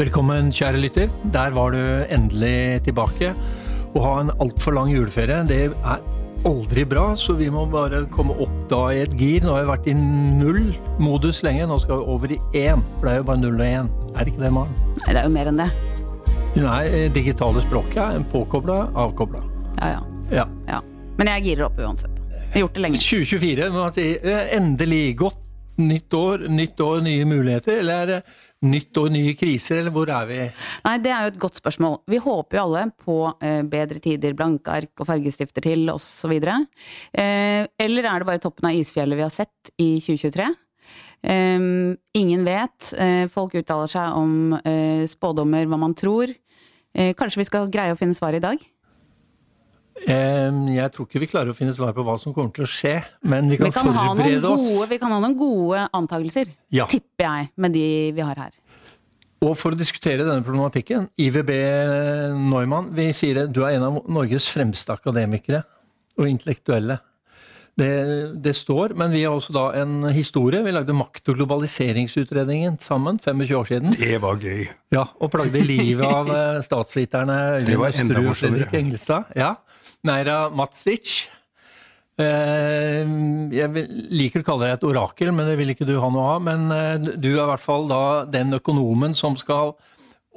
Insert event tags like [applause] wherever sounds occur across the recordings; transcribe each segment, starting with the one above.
Velkommen, kjære lytter. Der var du endelig tilbake. Å ha en altfor lang juleferie, det er aldri bra, så vi må bare komme opp da i et gir. Nå har vi vært i null-modus lenge, nå skal vi over i én. For det er jo bare null og én. Er det ikke det, Maren? Nei, det er jo mer enn det. Nei, digitale språket er påkobla, avkobla. Ja, ja. Ja. ja. Men jeg girer opp uansett. Jeg har gjort det lenge. 2024, må man si. eh, Endelig godt nytt år, nytt år, nye muligheter. Eller er det nytt og nye kriser, eller hvor er vi? Nei, det er jo et godt spørsmål. Vi håper jo alle på eh, bedre tider, blanke ark og fargestifter til, osv. Eh, eller er det bare toppen av isfjellet vi har sett i 2023? Eh, ingen vet. Eh, folk uttaler seg om eh, spådommer, hva man tror. Eh, kanskje vi skal greie å finne svar i dag? Jeg tror ikke vi klarer å finne svar på hva som kommer til å skje, men vi kan, Vi kan, forberede oss. vi kan ha noen gode antakelser, Ja. tipper jeg, med de vi har her. Og for å diskutere denne problematikken, IVB Neumann, vi sier det, du er en av Norges fremste akademikere og intellektuelle. Det, det står, men vi har også da en historie. Vi lagde Makt- og globaliseringsutredningen sammen, 25 år siden. Det var gøy. Ja, Og plagde livet av eh, statsviterne Det var Øyvind Østerud og. Fredrik Engelstad. Ja. Neira Matstic. Eh, jeg liker å kalle deg et orakel, men det vil ikke du ha noe av. Men eh, du er i hvert fall da den økonomen som skal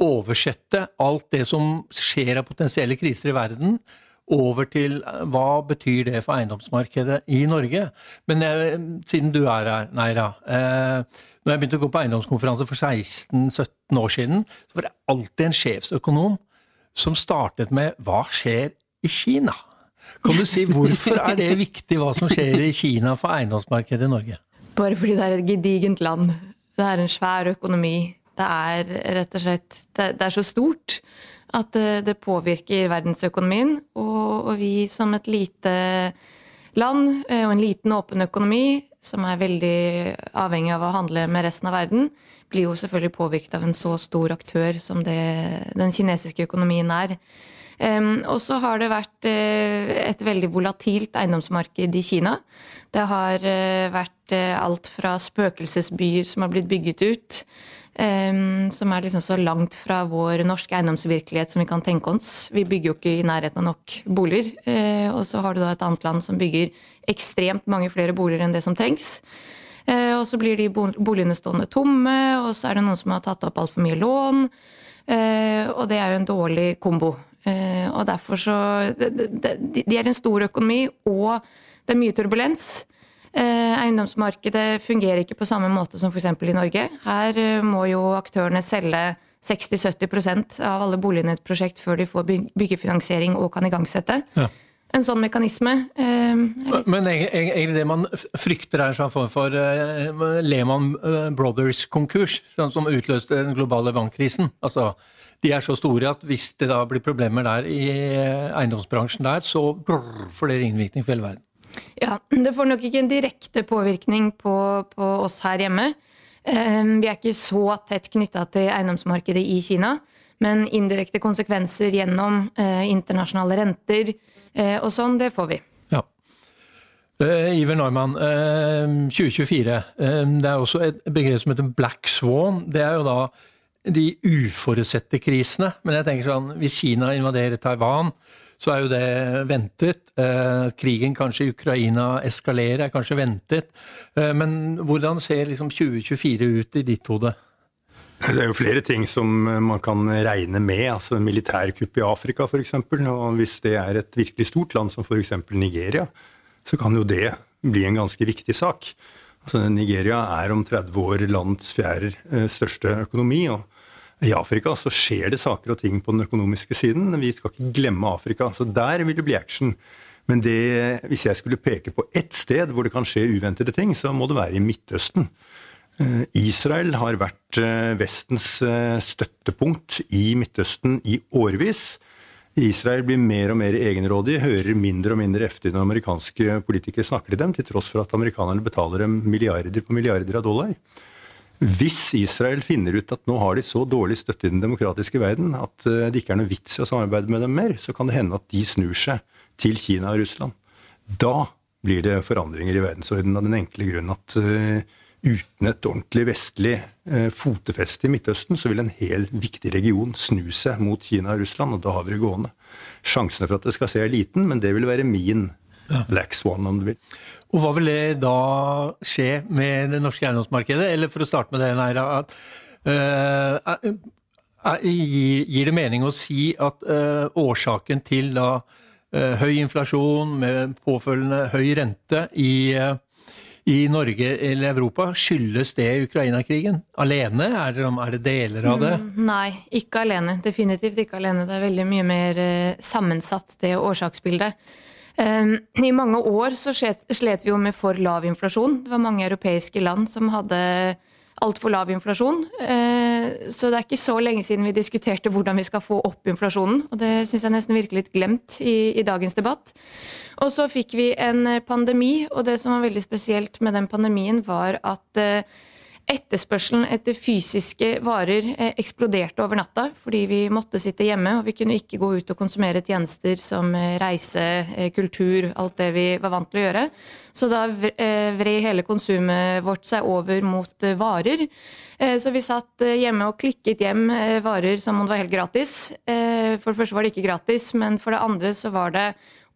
oversette alt det som skjer av potensielle kriser i verden, over til eh, hva betyr det for eiendomsmarkedet i Norge. Men jeg, siden du er her, Neira. Når jeg begynte å gå på eiendomskonferanse for 16-17 år siden, så var det alltid en sjefsøkonom som startet med 'hva skjer i Kina'? Kan du si hvorfor er det viktig hva som skjer i Kina for eiendomsmarkedet i Norge? Bare fordi det er et gedigent land. Det er en svær økonomi. Det er rett og slett Det, er så stort at det, påvirker verdensøkonomien. Og vi som et lite land eh, og en liten åpen økonomi, som er veldig avhengig av å handle med resten av verden, blir jo selvfølgelig påvirket av en så stor aktør som det, den kinesiske økonomien er. Og så har det vært eh, et veldig volatilt eiendomsmarked i Kina. Det har eh, vært eh, alt fra spøkelsesbyer som har blitt bygget ut, som er liksom så langt fra vår norske eiendomsvirkelighet som vi kan tenke oss. Vi bygger jo ikke i nærheten av nok boliger. og så har du da et annet land som bygger ekstremt mange flere boliger enn det som trengs. Og så blir de boligene stående tomme, og så er det noen som har tatt opp altfor mye lån. Og det er jo en dårlig kombo. Eh, og derfor så de, er en stor økonomi, og det er mye turbulens. Eh, eiendomsmarkedet fungerer ikke på samme måte som f.eks. i Norge. Her eh, må jo aktørene selge 60-70% av alle boligene i et prosjekt før de får byggefinansiering og kan igangsette. Ja. En sånn mekanisme litt Men eg- eg- egentlig det man frykter er en sånn form for Lehman eh, Brothers-konkurs, sånn som utløste den globale bankkrisen. Altså, de er så store at hvis det da blir problemer der i eh, eiendomsbransjen der, så brrr, får det ringvirkning for hele verden. Ja, Det får nok ikke en direkte påvirkning på, på oss her hjemme. Eh, Vi er ikke så tett knytta til eiendomsmarkedet i Kina, men indirekte konsekvenser gjennom eh, internasjonale renter eh, og sånn, det får vi. Ja. Iver Neumann, eh, 2024. eh, det er også et begrep som heter black swan. Det er jo da de uforutsette krisene. Men jeg tenker sånn, hvis Kina invaderer Taiwan, så er jo det ventet. Eh, krigen kanskje i Ukraina eskalerer, er kanskje ventet. Eh, men hvordan ser liksom 2024 ut i ditt hode? Det er jo flere ting som man kan regne med. altså Militærkupp i Afrika f.eks. Og hvis det er et virkelig stort land som f.eks. Nigeria, så kan jo det bli en ganske viktig sak. Altså Nigeria er om 30 år landets fjerde eh, største økonomi. og i Afrika så skjer det saker og ting på den økonomiske siden. Vi skal ikke glemme Afrika. Så der vil det bli action. Men det, hvis jeg skulle peke på ett sted hvor det kan skje uventede ting, så må det være i Midtøsten. Eh, Israel har vært eh, Vestens eh, støttepunkt i Midtøsten i årevis. Israel blir mer og mer egenrådig, hører mindre og mindre efter når amerikanske politikere snakker til dem, til tross for at amerikanerne betaler dem milliarder på milliarder av dollar. Hvis Israel finner ut at nå har de så dårlig støtte i den demokratiske verden at eh, det ikke er noe vits i å samarbeide med dem mer, så kan det hende at de snur seg til Kina og Russland. Da blir det forandringer i verdensordenen av den enkle grunn at eh, uten et ordentlig vestlig eh, fotefeste i Midtøsten, så vil en hel viktig region snu seg mot Kina og Russland, og da har vi det gående. Sjansene for at det skal se er liten, men det vil være min black swan, om du vil. Og hva vil det da skje med det norske eiendomsmarkedet? Eller for å starte med det, Neira, at, uh, gir det mening å si at uh, årsaken til da uh, høy inflasjon med påfølgende høy rente i i Norge eller Europa. Skyldes det Ukraina-krigen? Alene? Er det, er det, deler av det? Mm, nei, ikke alene. Definitivt ikke alene. Det er veldig mye mer uh, sammensatt, det årsaksbildet. Um, I mange år så slet, vi jo med for lav inflasjon. Det var mange europeiske land som hadde altfor lav inflasjon. Uh, så det er ikke så lenge siden vi diskuterte hvordan vi skal få opp inflasjonen. Og det syns jeg nesten virker litt glemt i, i dagens debatt. Og så fikk vi en pandemi, og det som var veldig spesielt med den pandemien, var at eh, etterspørselen etter fysiske varer eh, eksploderte over natta fordi vi måtte sitte hjemme og vi kunne ikke gå ut og konsumere tjenester som reise, kultur, alt det vi var vant til å gjøre. Så da vred hele konsumet vårt seg over mot varer. Så vi satt hjemme og klikket hjem varer som om det var helt gratis. For det første var det ikke gratis, men for det andre så var det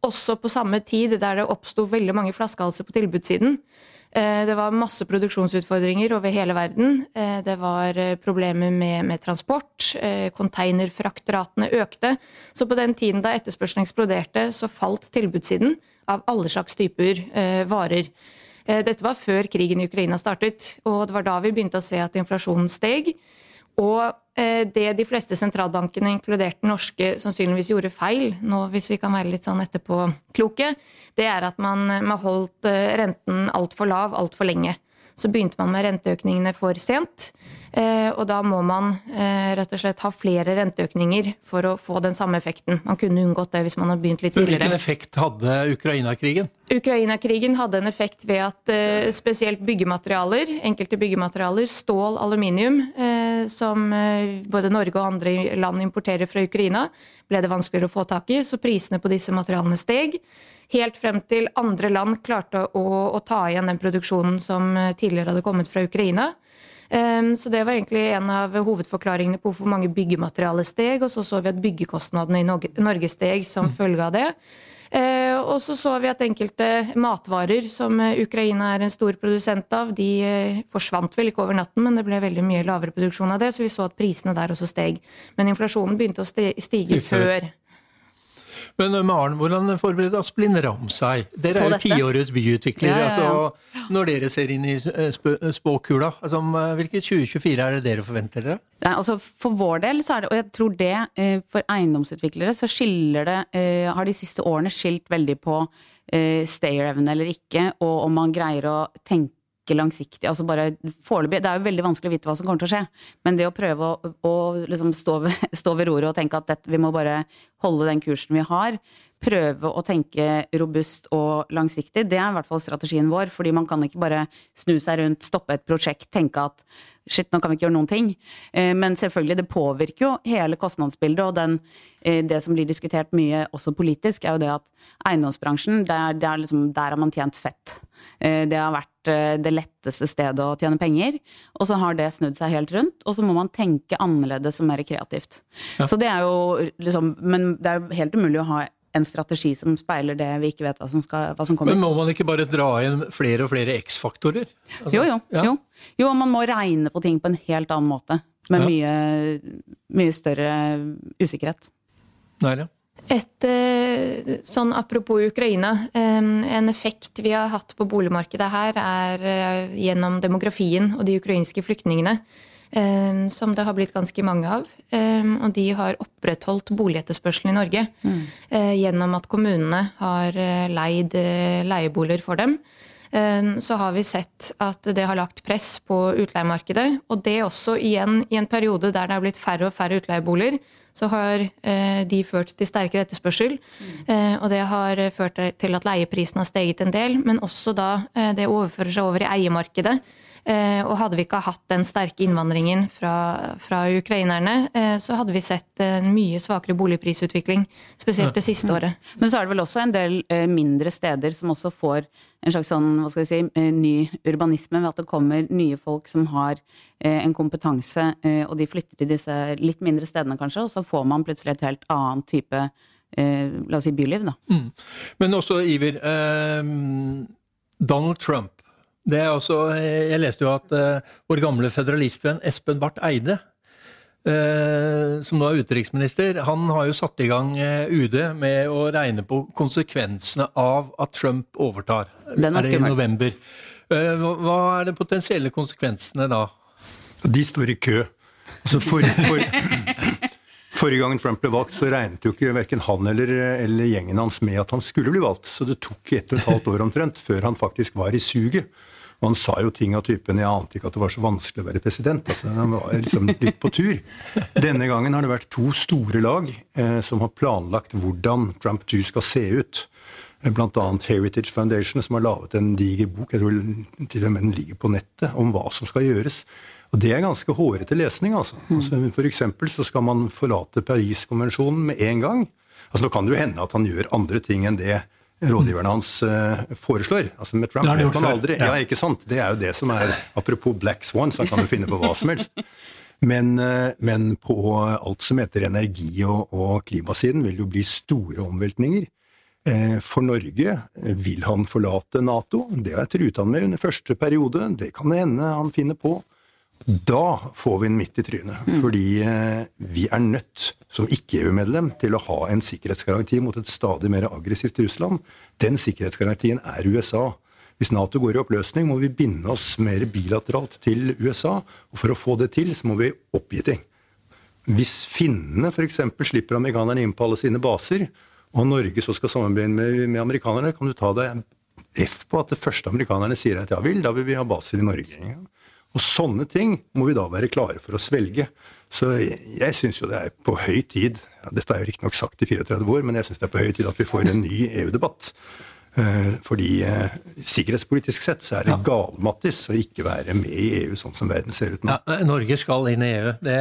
også på samme tid der det oppsto veldig mange flaskehalser på tilbudssiden. Eh, det var masse produksjonsutfordringer over hele verden. Eh, det var eh, problemer med, med transport. Containerfraktratene økte. Så på den tiden da etterspørselen eksploderte, så falt tilbudssiden av alle slags typer varer. Dette var før krigen i Ukraina startet, og det var da vi begynte å se at inflasjonen steg. Og eh, det de fleste sentralbankene, inkludert den norske, sannsynligvis gjorde feil, nå hvis vi kan være litt sånn etterpåkloke, det er at man, man holdt eh, renten altfor lav altfor lenge. Så begynte man med renteøkningene for sent. Eh, og da må man eh, rett og slett ha flere renteøkninger for å få den samme effekten. Man kunne unngått det hvis man hadde begynt litt tidligere. Hvilken effekt hadde Ukraina-krigen? Ukraina-krigen hadde en effekt ved at eh, spesielt byggematerialer, enkelte byggematerialer, stål, aluminium, som både Norge og andre land importerer fra Ukraina, ble det vanskeligere å få tak i, så prisene på disse materialene steg. Helt frem til andre land klarte å, å ta igjen den produksjonen som tidligere hadde kommet fra Ukraina. Um, så det var egentlig en av hovedforklaringene på hvorfor mange byggematerialer steg. Og så så vi at byggekostnadene i Norge steg som mm. følge av det. Uh, og så så vi at enkelte matvarer som Ukraina er en stor produsent av, de uh, forsvant vel ikke over natten, men det ble veldig mye lavere produksjon av det, så vi så at prisene der også steg. Men inflasjonen begynte å stige før. Men eh, Maren, hvordan forbereder Asplin Ramm seg? Dere er jo tiårets byutviklere. Ja, ja, ja. Altså, når dere ser inn i eh, spåkula, altså, eh, hvilket 2024 er det dere forventer dere? Nei, altså For vår del, så er det, og jeg tror det for eiendomsutviklere, så skiller det Har de siste årene skilt veldig på stayerevne eller ikke, og om man greier å tenke ikke langsiktig. altså bare foreløpig, Det er jo veldig vanskelig å vite hva som kommer til å skje, men det å prøve å, å liksom stå, ved, [laughs] stå, ved, roret og tenke at dette, vi må bare holde den kursen vi har, prøve å tenke robust og langsiktig, det er i hvert fall strategien vår. Fordi man kan ikke bare snu seg rundt, stoppe et prosjekt, tenke at shit, nå kan vi ikke gjøre noen ting. Eh, men selvfølgelig, det påvirker jo hele kostnadsbildet, og den, eh, det som blir diskutert mye også politisk, er jo det at eiendomsbransjen, det er, er liksom, der har man tjent fett. Eh, det har vært det letteste stedet å tjene penger, og så har det snudd seg helt rundt, og så må man tenke annerledes og mer kreativt. Ja. Så det er jo liksom Men det er jo helt umulig å ha en strategi som speiler det vi ikke vet hva som, skal, hva som kommer. Men må man ikke bare dra inn flere og flere X-faktorer? Altså, jo, jo, ja. jo, jo. man må regne på ting på en helt annen måte. Med ja. mye, mye, større usikkerhet. Nei, ja. Et eh, sånn Apropos Ukraina. En effekt vi har hatt på boligmarkedet her, er eh, gjennom demografien og de ukrainske flyktningene. Um, som det har blitt ganske mange av. Um, og de har opprettholdt boligetterspørselen i Norge mm. uh, gjennom at kommunene har uh, leid uh, leieboliger for dem. Um, så har vi sett at det har lagt press på utleiemarkedet. Og det også igjen i en periode der det har blitt færre og færre utleieboliger, så har de ført til sterkere etterspørsel. Mm. og det har ført til at leieprisen har steget en del, men også da det overfører seg over i eiemarkedet. Eh, og hadde vi ikke hatt den sterke innvandringen fra, fra ukrainerne, eh, så hadde vi sett en mye svakere boligprisutvikling, spesielt det siste året. Men så er det vel også en del mindre steder som også får en slags sånn, hva skal vi si, ny urbanisme ved at det kommer nye folk som har en kompetanse, og de flytter til disse litt mindre stedene kanskje, og så får man plutselig et helt annet type la oss si byliv, da. Mm. Men også, Iver, eh, Donald Trump det er også, Jeg leste jo at uh, vår gamle federalistvenn Espen Barth Eide, uh, som nå er utenriksminister, han har jo satt i gang uh, UD med å regne på konsekvensene av at Trump overtar. Den er, skummel. i november. Hva, hva er de potensielle konsekvensene da? De står i kø. Altså for, for, Forrige gang Trump ble valgt, så regnet jo ikke verken han eller, eller, gjengen hans med at han skulle bli valgt. Så det tok ett og et halvt år omtrent før han faktisk var i suget. Og han sa jo ting av typen 'jeg ante ikke at det var så vanskelig å være president'. Altså, han var liksom litt på tur. Denne gangen har det vært to store lag eh, som har planlagt hvordan Trump 2 skal se ut. Blant Bl.a. Heritage Foundation, som har laget en diger bok, jeg tror til og med den ligger på nettet, om hva som skal gjøres. Og Det er ganske hårete lesning. altså. altså for eksempel så skal man forlate Pariskonvensjonen med en gang. Altså Nå kan det jo hende at han gjør andre ting enn det rådgiverne hans uh, foreslår. Altså Med Trump vet man aldri. Ja. ikke sant? Det er jo det som er Apropos Black Swan, så han kan jo finne på hva som helst. Men, uh, men på alt som heter energi- og, og, klimasiden vil det jo bli store omveltninger. Uh, for Norge vil han forlate Nato. Det har jeg truet han med under første periode. Det kan hende han finner på. Da får vi en midt i trynet. Mm. Fordi eh, vi er nødt, som ikke-EU-medlem, til å ha en sikkerhetsgaranti mot et stadig mer aggressivt Russland. Den sikkerhetsgarantien er USA. Hvis Nato går i oppløsning, må vi binde oss mer bilateralt til USA. Og for å få det til, så må vi oppgi ting. Hvis finnene f.eks. slipper amerikanerne inn på alle sine baser, og Norge så skal samarbeide med, med amerikanerne, kan du ta deg F på at det første amerikanerne sier at ja vel, da vil vi ha baser i Norge. Ja. Og sånne ting må vi da være klare for å svelge. Så jeg, syns jo det er på høy tid ja, Dette er jo riktignok sagt i 34 år, men jeg syns det er på høy tid at vi får en ny EU-debatt. Uh, fordi eh, sikkerhetspolitisk sett så er det ja. galmattis å ikke være med i EU sånn som verden ser ut nå. Ja, Norge skal inn i EU. Det,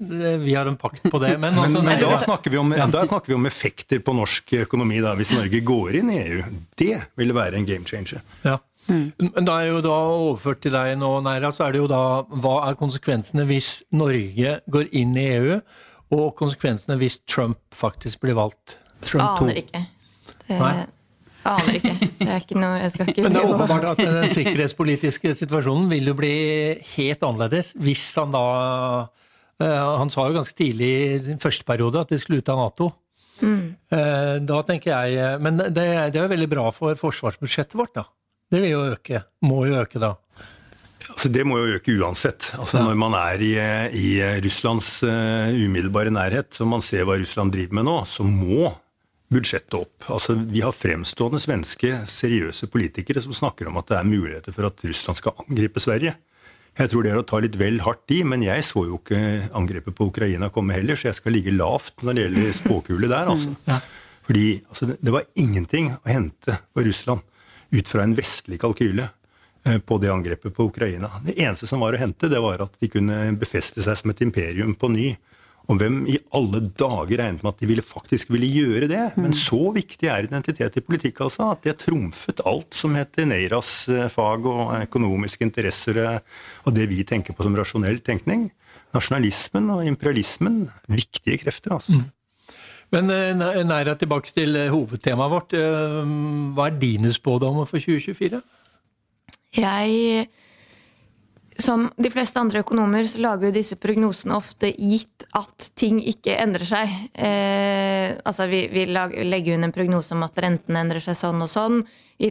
det, vi har en pakt på det. Men, men, men da, [laughs] snakker om, da, snakker vi om, effekter på norsk økonomi da, hvis Norge går inn i EU. Det ville være en game changer. Ja. Mm. Men da er jo da overført til deg nå, Neira, så er det jo da hva er konsekvensene hvis Norge går inn i EU, og konsekvensene hvis Trump faktisk blir valgt? Trump aner 2. ikke. Det, Nei? Aner ikke. Det er ikke noe jeg skal ikke Men det er åpenbart at den sikkerhetspolitiske situasjonen vil jo bli helt annerledes hvis han da eh, Han sa jo ganske tidlig i sin første periode at de skulle ut av Nato. Mm. Eh, da tenker jeg Men det, det er jo veldig bra for forsvarsbudsjettet vårt, da. Det vil jo øke. Må jo øke da. Altså, det må jo øke uansett. Altså, ja. Når man er i, i Russlands uh, umiddelbare nærhet, og man ser hva Russland driver med nå, så må budsjettet opp. Altså, vi har fremstående svenske seriøse politikere som snakker om at det er muligheter for at Russland skal angripe Sverige. Jeg tror det er å ta litt vel hardt i, men jeg så jo ikke angrepet på Ukraina komme heller, så jeg skal ligge lavt når det gjelder spåkule der, altså. Fordi altså, det, var ingenting å hente på Russland ut fra en vestlig kalkyle eh, på det angrepet på Ukraina. Det eneste som var å hente, det var at de kunne befeste seg som et imperium på ny. Og hvem i alle dager regnet med at de ville faktisk ville gjøre det? Men mm. så viktig er identitet i politikk altså, at de har trumfet alt som heter Neiras eh, fag og økonomiske interesser eh, og det vi tenker på som rasjonell tenkning. Nasjonalismen og imperialismen, viktige krefter. altså. Mm. Men eh, næra tilbake til eh, hovedtemaet vårt. Eh, hva er dine spådommer for 2024? Jeg som de fleste andre økonomer så lager jo disse prognosene ofte gitt at ting ikke endrer seg. Eh, altså vi, vi legger jo inn en prognose om at renten endrer seg sånn og sånn.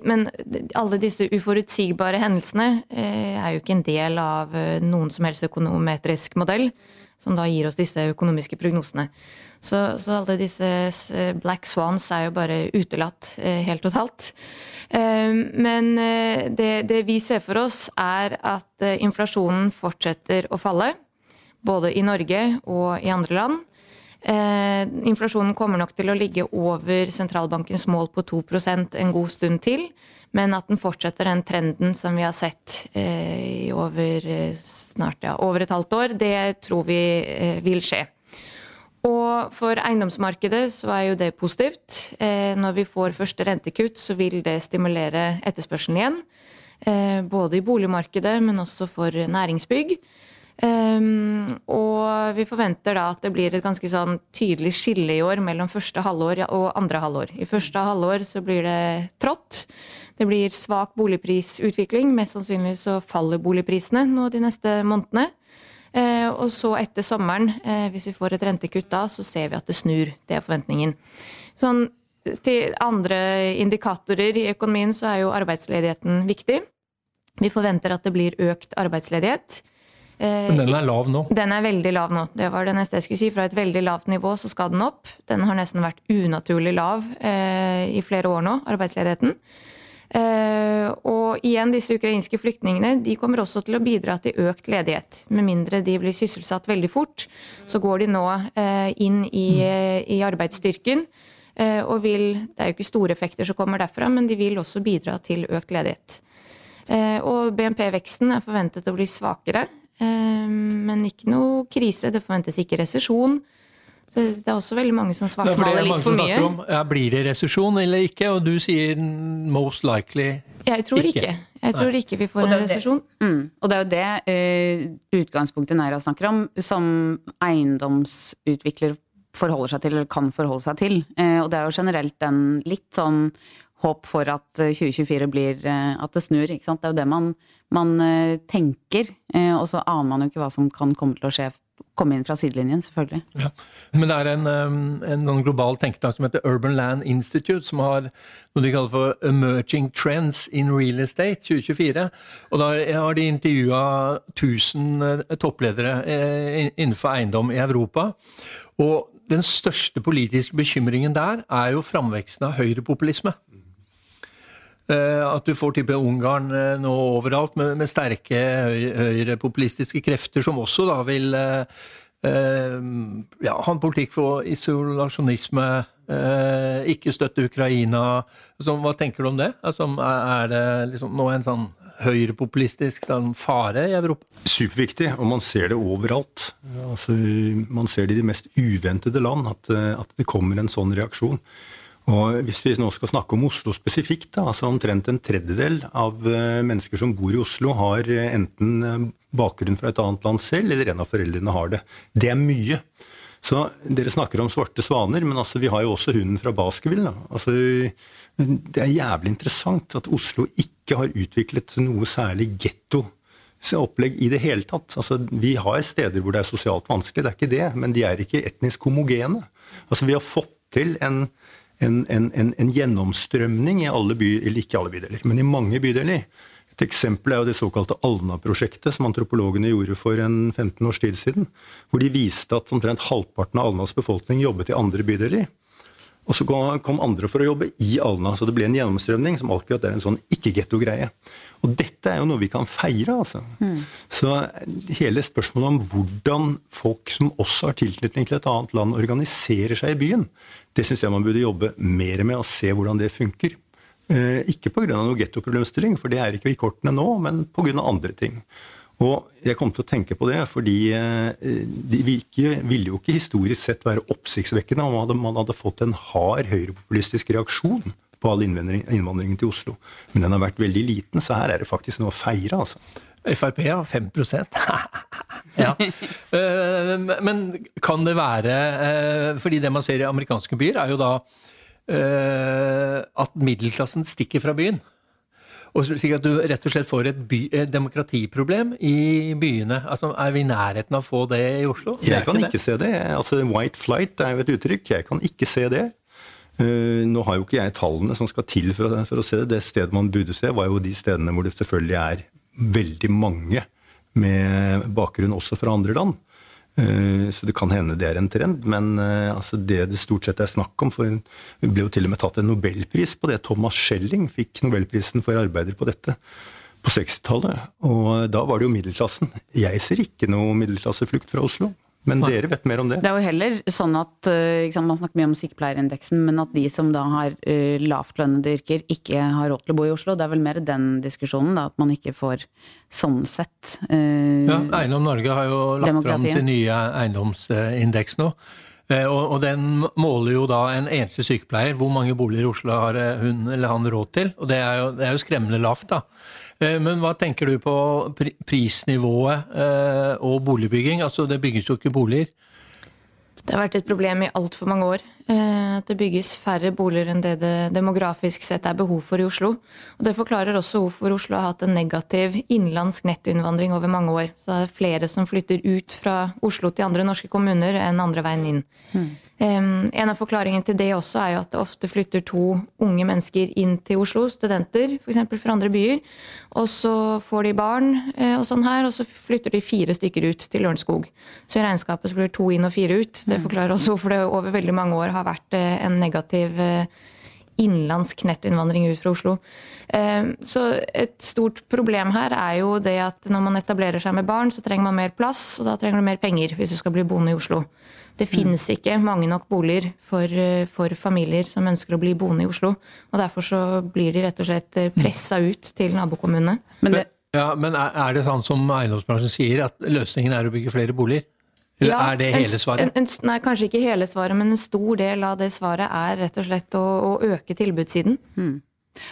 Men alle disse uforutsigbare hendelsene eh, er jo ikke en del av noen som helst økonometrisk modell, som da gir oss disse økonomiske prognosene. Så, så, alle disse black swans er jo bare utelatt eh, helt totalt. Eh, men eh, det, det, vi ser for oss, er at inflasjonen fortsetter å falle. Både i Norge og i andre land. Eh, inflasjonen kommer nok til å ligge over sentralbankens mål på 2% en god stund til, men at den fortsetter den trenden som vi har sett eh, i over eh, snart ja, over et halvt år, det tror vi eh, vil skje. Og for eiendomsmarkedet så er jo det positivt. Eh, når vi får første rentekutt, så vil det stimulere etterspørselen igjen. Eh, både i boligmarkedet, men også for næringsbygg. Um, og vi forventer da at det blir et ganske sånn tydelig skille i år mellom første halvår og andre halvår. I første halvår så blir det trått. Det blir svak boligprisutvikling. Mest sannsynlig så faller boligprisene nå de neste månedene. Uh, og så etter sommeren, uh, hvis vi får et rentekutt da, så ser vi at det snur. Det er forventningen. Sånn, til andre indikatorer i økonomien så er jo arbeidsledigheten viktig. Vi forventer at det blir økt arbeidsledighet. Eh, Men den er lav nå? Den er veldig lav nå. Det var det neste jeg skulle si. Fra et veldig lavt nivå så skal den opp. Den har nesten vært unaturlig lav eh, i flere år nå, arbeidsledigheten. Eh, og igjen, disse ukrainske flyktningene de kommer også til å bidra til økt ledighet. Med mindre de blir sysselsatt veldig fort, så går de nå eh, inn i, eh, i arbeidsstyrken. Eh, og vil Det er jo ikke store effekter som kommer derfra, men de vil også bidra til økt ledighet. Og BNP-veksten er forventet å bli svakere men ikke noe krise. Det forventes ikke resesjon. Så det er også veldig mange som svartmaler litt for mye. Om, ja, blir det resesjon eller ikke? Og du sier most likely Jeg tror ikke. ikke. Jeg tror ikke vi får en resesjon. Mm. Og det er jo det uh, utgangspunktet Næra snakker om, som eiendomsutvikler forholder seg til, eller kan forholde seg til. Uh, og det er jo generelt en litt sånn håp for at 2024 eh, blir uh, At det snur. ikke sant? Det er jo det man, man eh, tenker. Og så aner man jo ikke hva som kan komme til å skje komme inn fra sidelinjen, selvfølgelig. Ja. Men det er en, en global tenketank som heter Urban Land Institute, som har noe de kaller for Emerging Trends in Real Estate 2024. Og da har de intervjua 1000 toppledere innenfor eiendom i Europa. Og den største politiske bekymringen der er jo framveksten av høyrepopulisme. Eh, at du får type Ungarn eh, nå overalt, med, med sterke høyrepopulistiske krefter som også da vil eh, ja, ha en politikk for isolasjonisme, ikke støtte Ukraina. Så, hva tenker du om det? Altså, er det liksom nå en sånn høyrepopulistisk fare i Europa? Superviktig, og man ser det overalt. Altså, man ser det i de mest uventede land, at, at det kommer en sånn reaksjon. Og Hvis vi nå skal snakke om Oslo spesifikt, da, altså omtrent en tredjedel av eh, mennesker som bor i Oslo, har eh, enten eh, bakgrunn fra et annet land selv, eller en av foreldrene har det. Det er mye. Så Dere snakker om svarte svaner, men altså, vi har jo også hunden fra Baskerville. Altså, det er jævlig interessant at Oslo ikke har utviklet noe særlig getto opplegg i det hele tatt. Altså, vi har steder hvor det er sosialt vanskelig, det er ikke det, men de er ikke etnisk homogene. Altså, vi har fått til en en, en, en, en gjennomstrømning i alle by, eller ikke alle bydeler, men i mange bydeler. Et eksempel er jo det såkalte Alna-prosjektet som antropologene gjorde for en 15 års tid siden. Hvor de viste at omtrent halvparten av Alnas befolkning jobbet i andre bydeler. Og så kom andre for å jobbe i Alna, så det ble en gjennomstrømning som alltid er en sånn ikke-getto-greie. Og dette er jo noe vi kan feire, altså. Mm. Så hele spørsmålet om hvordan folk som også har tilknytning til et annet land, organiserer seg i byen, det syns jeg man burde jobbe mer med og se hvordan det funker. Eh, ikke pga. noe gettoproblemstilling, for det er ikke i kortene nå, men pga. andre ting. Og jeg kom til å tenke på det, fordi eh, de ville jo ikke historisk sett være oppsiktsvekkende om man hadde fått en hard høyrepopulistisk reaksjon på all innvandringen til Oslo. Men den har vært veldig liten, så her er det faktisk noe å feire, altså. Frp har 5 ja. Eh, men kan det være eh, Fordi det man ser i amerikanske byer, er jo da eh, at middelklassen stikker fra byen. Og slik at du rett og slett får et, by, et demokratiproblem i byene. Altså, Er vi i nærheten av å få det i Oslo? Jeg kan ikke, ikke se det. Altså, White flight er jo et uttrykk. Jeg kan ikke se det. Nå har jo ikke jeg tallene som skal til for, for å se det. Det stedet man burde se, var jo de stedene hvor det selvfølgelig er veldig mange med bakgrunn også fra andre land. Eh, så det kan hende det er en trend, men eh, altså det det stort sett er snakk om for Hun ble jo til og med tatt en nobelpris på det. Thomas Schelling fikk nobelprisen for arbeider på dette på 60-tallet. Og da var det jo middelklassen. Jeg ser ikke noe middelklasseflukt fra Oslo. Men dere vet mer om det. Det er jo heller sånn at eh, sant, Man snakker mye om sykepleierindeksen, men at de som da har uh, lavtlønnede yrker, ikke har råd til å bo i Oslo. Det er vel mer den diskusjonen, da, at man ikke får sånn sett uh, Ja, Eiendom Norge har jo lagt fram sin nye eiendomsindeks nå. Eh, Og, den måler jo da en eneste sykepleier. Hvor mange boliger i Oslo har eh, hun eller han råd til? Og det er jo, det er jo skremmende lavt, da. Eh, Men hva tenker du på prisnivået eh, og boligbygging? Altså det bygges jo ikke boliger. Det har vært et problem i altfor mange år. Eh, At det bygges færre boliger enn det det demografisk sett er behov for i Oslo. Og Det forklarer også hvorfor Oslo har hatt en negativ innenlandsk nettoinnvandring over mange år. Så det er flere som flytter ut fra Oslo til andre norske kommuner enn andre veien inn. Mm. en av forklaringene til det også er jo at det ofte flytter to unge mennesker inn til Oslo, studenter f.eks. fra andre byer. Og så får de barn, eh, og sånn her, og så flytter de fire stykker ut til Lørenskog. Så i regnskapet så blir det to inn og fire ut. Det forklarer også hvorfor det over veldig mange år har vært eh, en negativ eh, innenlandsk nettinnvandring ut fra Oslo. Eh, Så et stort problem her er jo det at når man etablerer seg med barn, så trenger man mer plass, og da trenger du mer penger hvis du skal bli boende i Oslo. Det finnes ikke mange nok boliger for, for familier som ønsker å bli boende i Oslo. Og derfor så blir de rett og slett pressa ut til nabokommunene. Men det, Ja, Men er er det sånn som eiendomsbransjen sier, at løsningen er å bygge flere boliger? Eller Ja, er det hele svaret? En, en, nei, kanskje ikke hele svaret, men en stor del av det svaret er rett og slett å, å øke tilbudssiden.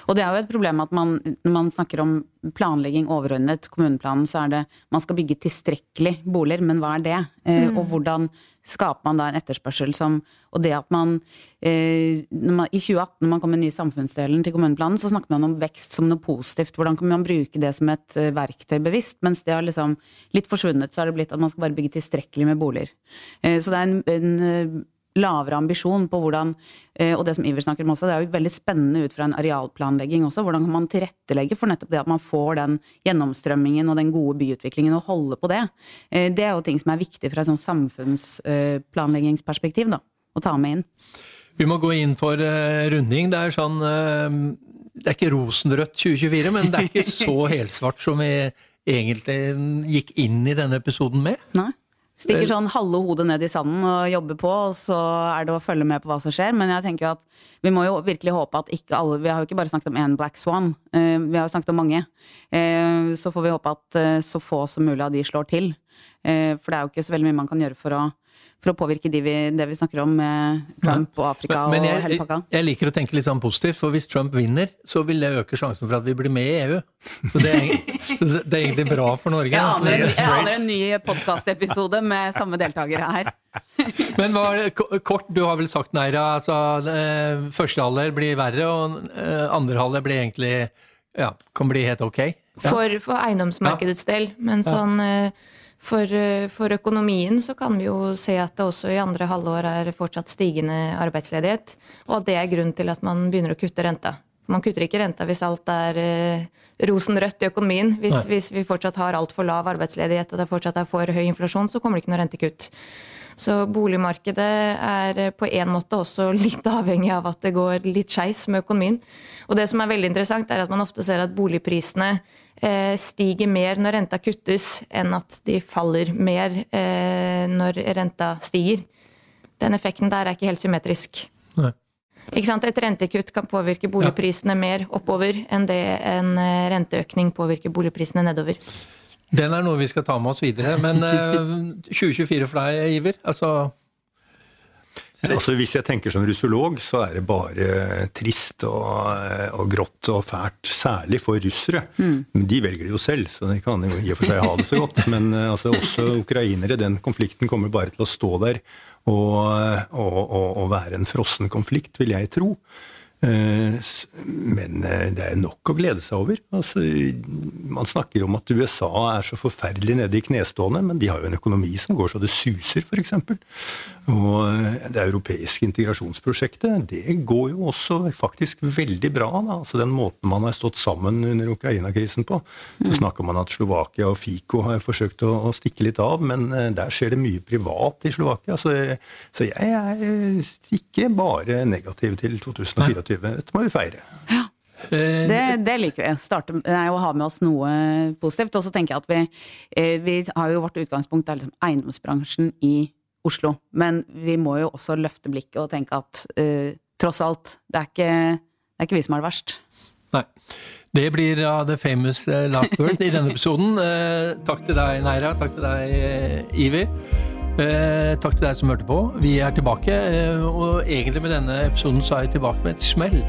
Og det er jo et problem at man, når man snakker om planlegging overordnet, kommuneplanen, så er det man skal bygge tilstrekkelig boliger, men hva er det? Eh, Og hvordan skaper man da en etterspørsel som Og det at man, eh, man I 2018, når man kom med den nye samfunnsdelen til kommuneplanen, så snakket man om vekst som noe positivt. Hvordan kan man bruke det som et uh, verktøy bevisst? Mens det har liksom litt forsvunnet, så har det blitt at man skal bare bygge tilstrekkelig med boliger. Eh, så det er en, en eh, lavere ambisjon på hvordan eh, Og det som Iver snakker om også, det er jo veldig spennende ut fra en arealplanlegging også. Hvordan kan man tilrettelegge for nettopp det at man får den gjennomstrømmingen og den gode byutviklingen og holde på det. Eh, Det er jo ting som er viktig fra et sånn samfunnsplanleggingsperspektiv, da. Å ta med inn. Vi må gå inn for eh, runding. Det er sånn eh, Det er ikke rosenrødt 2024, men det er ikke [laughs] så helsvart som vi egentlig gikk inn i denne episoden med. Nei. Stikker sånn halve hodet ned i sanden og jobber på, og så er det å følge med på hva som skjer. Men jeg tenker at vi må jo virkelig håpe at ikke alle Vi har jo ikke bare snakket om én Black Swan, eh, vi har jo snakket om mange. Eh, Så får vi håpe at eh, så få som mulig av de slår til. For det er jo ikke så veldig mye man kan gjøre for å, for å påvirke de vi, det vi snakker om med Trump og Afrika Men, men og hele jeg, pakka. jeg liker å tenke litt sånn positivt, for hvis Trump vinner, så vil det øke sjansen for at vi blir med i EU. Så det er, [laughs] så det det er egentlig bra for Norge. Jeg aner, en, jeg aner en ny podkastepisode med samme deltakere her. [laughs] Men hva, kort, du har vel sagt, Neira, altså eh, første halvdel blir verre, og eh, andre halvdel blir egentlig ja, kan bli helt ok. Ja. For, for eiendomsmarkedets del. Men sånn eh, for, eh, for økonomien så kan vi jo se at det også i andre halvår er fortsatt stigende arbeidsledighet. Og at det er grunnen til at man begynner å kutte renta. Man kutter ikke renta hvis alt er eh, rosenrødt i økonomien. Hvis, hvis vi fortsatt har altfor lav arbeidsledighet og det fortsatt er for høy inflasjon, så kommer det ikke noe rentekutt. Så boligmarkedet er eh, på en måte også [laughs] litt avhengig av at det går litt skeis med økonomien. Og det som er veldig interessant, er at man ofte ser at boligprisene eh, stiger mer når renta kuttes, enn at de faller mer eh, når renta stiger. Den effekten der er ikke helt symmetrisk. Nei. Et rentekutt kan påvirke boligprisene mer oppover enn det en renteøkning påvirker boligprisene nedover. Den er noe vi skal ta med oss videre. Men eh, 2024 for deg, Iver? Altså, Altså, hvis jeg tenker som russolog, så er det bare trist og, og grått og fælt. Særlig for russere. Mm. de velger det jo selv, så de kan jo i og for seg ha det så godt. Men eh, altså, også ukrainere, den konflikten kommer bare til å stå der og, og, og, og være en frossen konflikt, vil jeg tro. Eh, Men eh, det er nok å glede seg over. Altså, man snakker om at USA er så forferdelig nede i knestående, men de har jo en økonomi som går så det suser, f.eks. Og eh, det europeiske integrasjonsprosjektet, det går jo også faktisk veldig bra. Da. Altså Den måten man har stått sammen under Ukraina-krisen på. Så snakker man at Slovakia og Fico har forsøkt å, å stikke litt av, men der skjer det mye privat i Slovakia. Så, så jeg er ikke bare negativ til 2024. Dette må vi feire. Ja. det, det, liker vi. Starte, nei, å ha med oss noe positivt. Og så tenker jeg at vi, eh, vi har jo vårt utgangspunkt er liksom eiendomsbransjen i Oslo. Men vi må jo også løfte blikket og tenke at uh, tross alt, det er, ikke, det er ikke vi som er det verst. Nei. Det blir uh, the famous last word i denne episoden. Uh, takk til deg, Neira. Takk til deg, Ivi. Eh, takk til deg som hørte på. Vi er tilbake, eh, og egentlig med denne episoden så er jeg tilbake med et smell.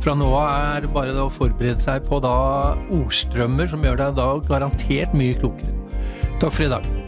Fra nå av er det bare å forberede seg på da ordstrømmer som gjør deg da garantert mye klokere. Takk for i dag.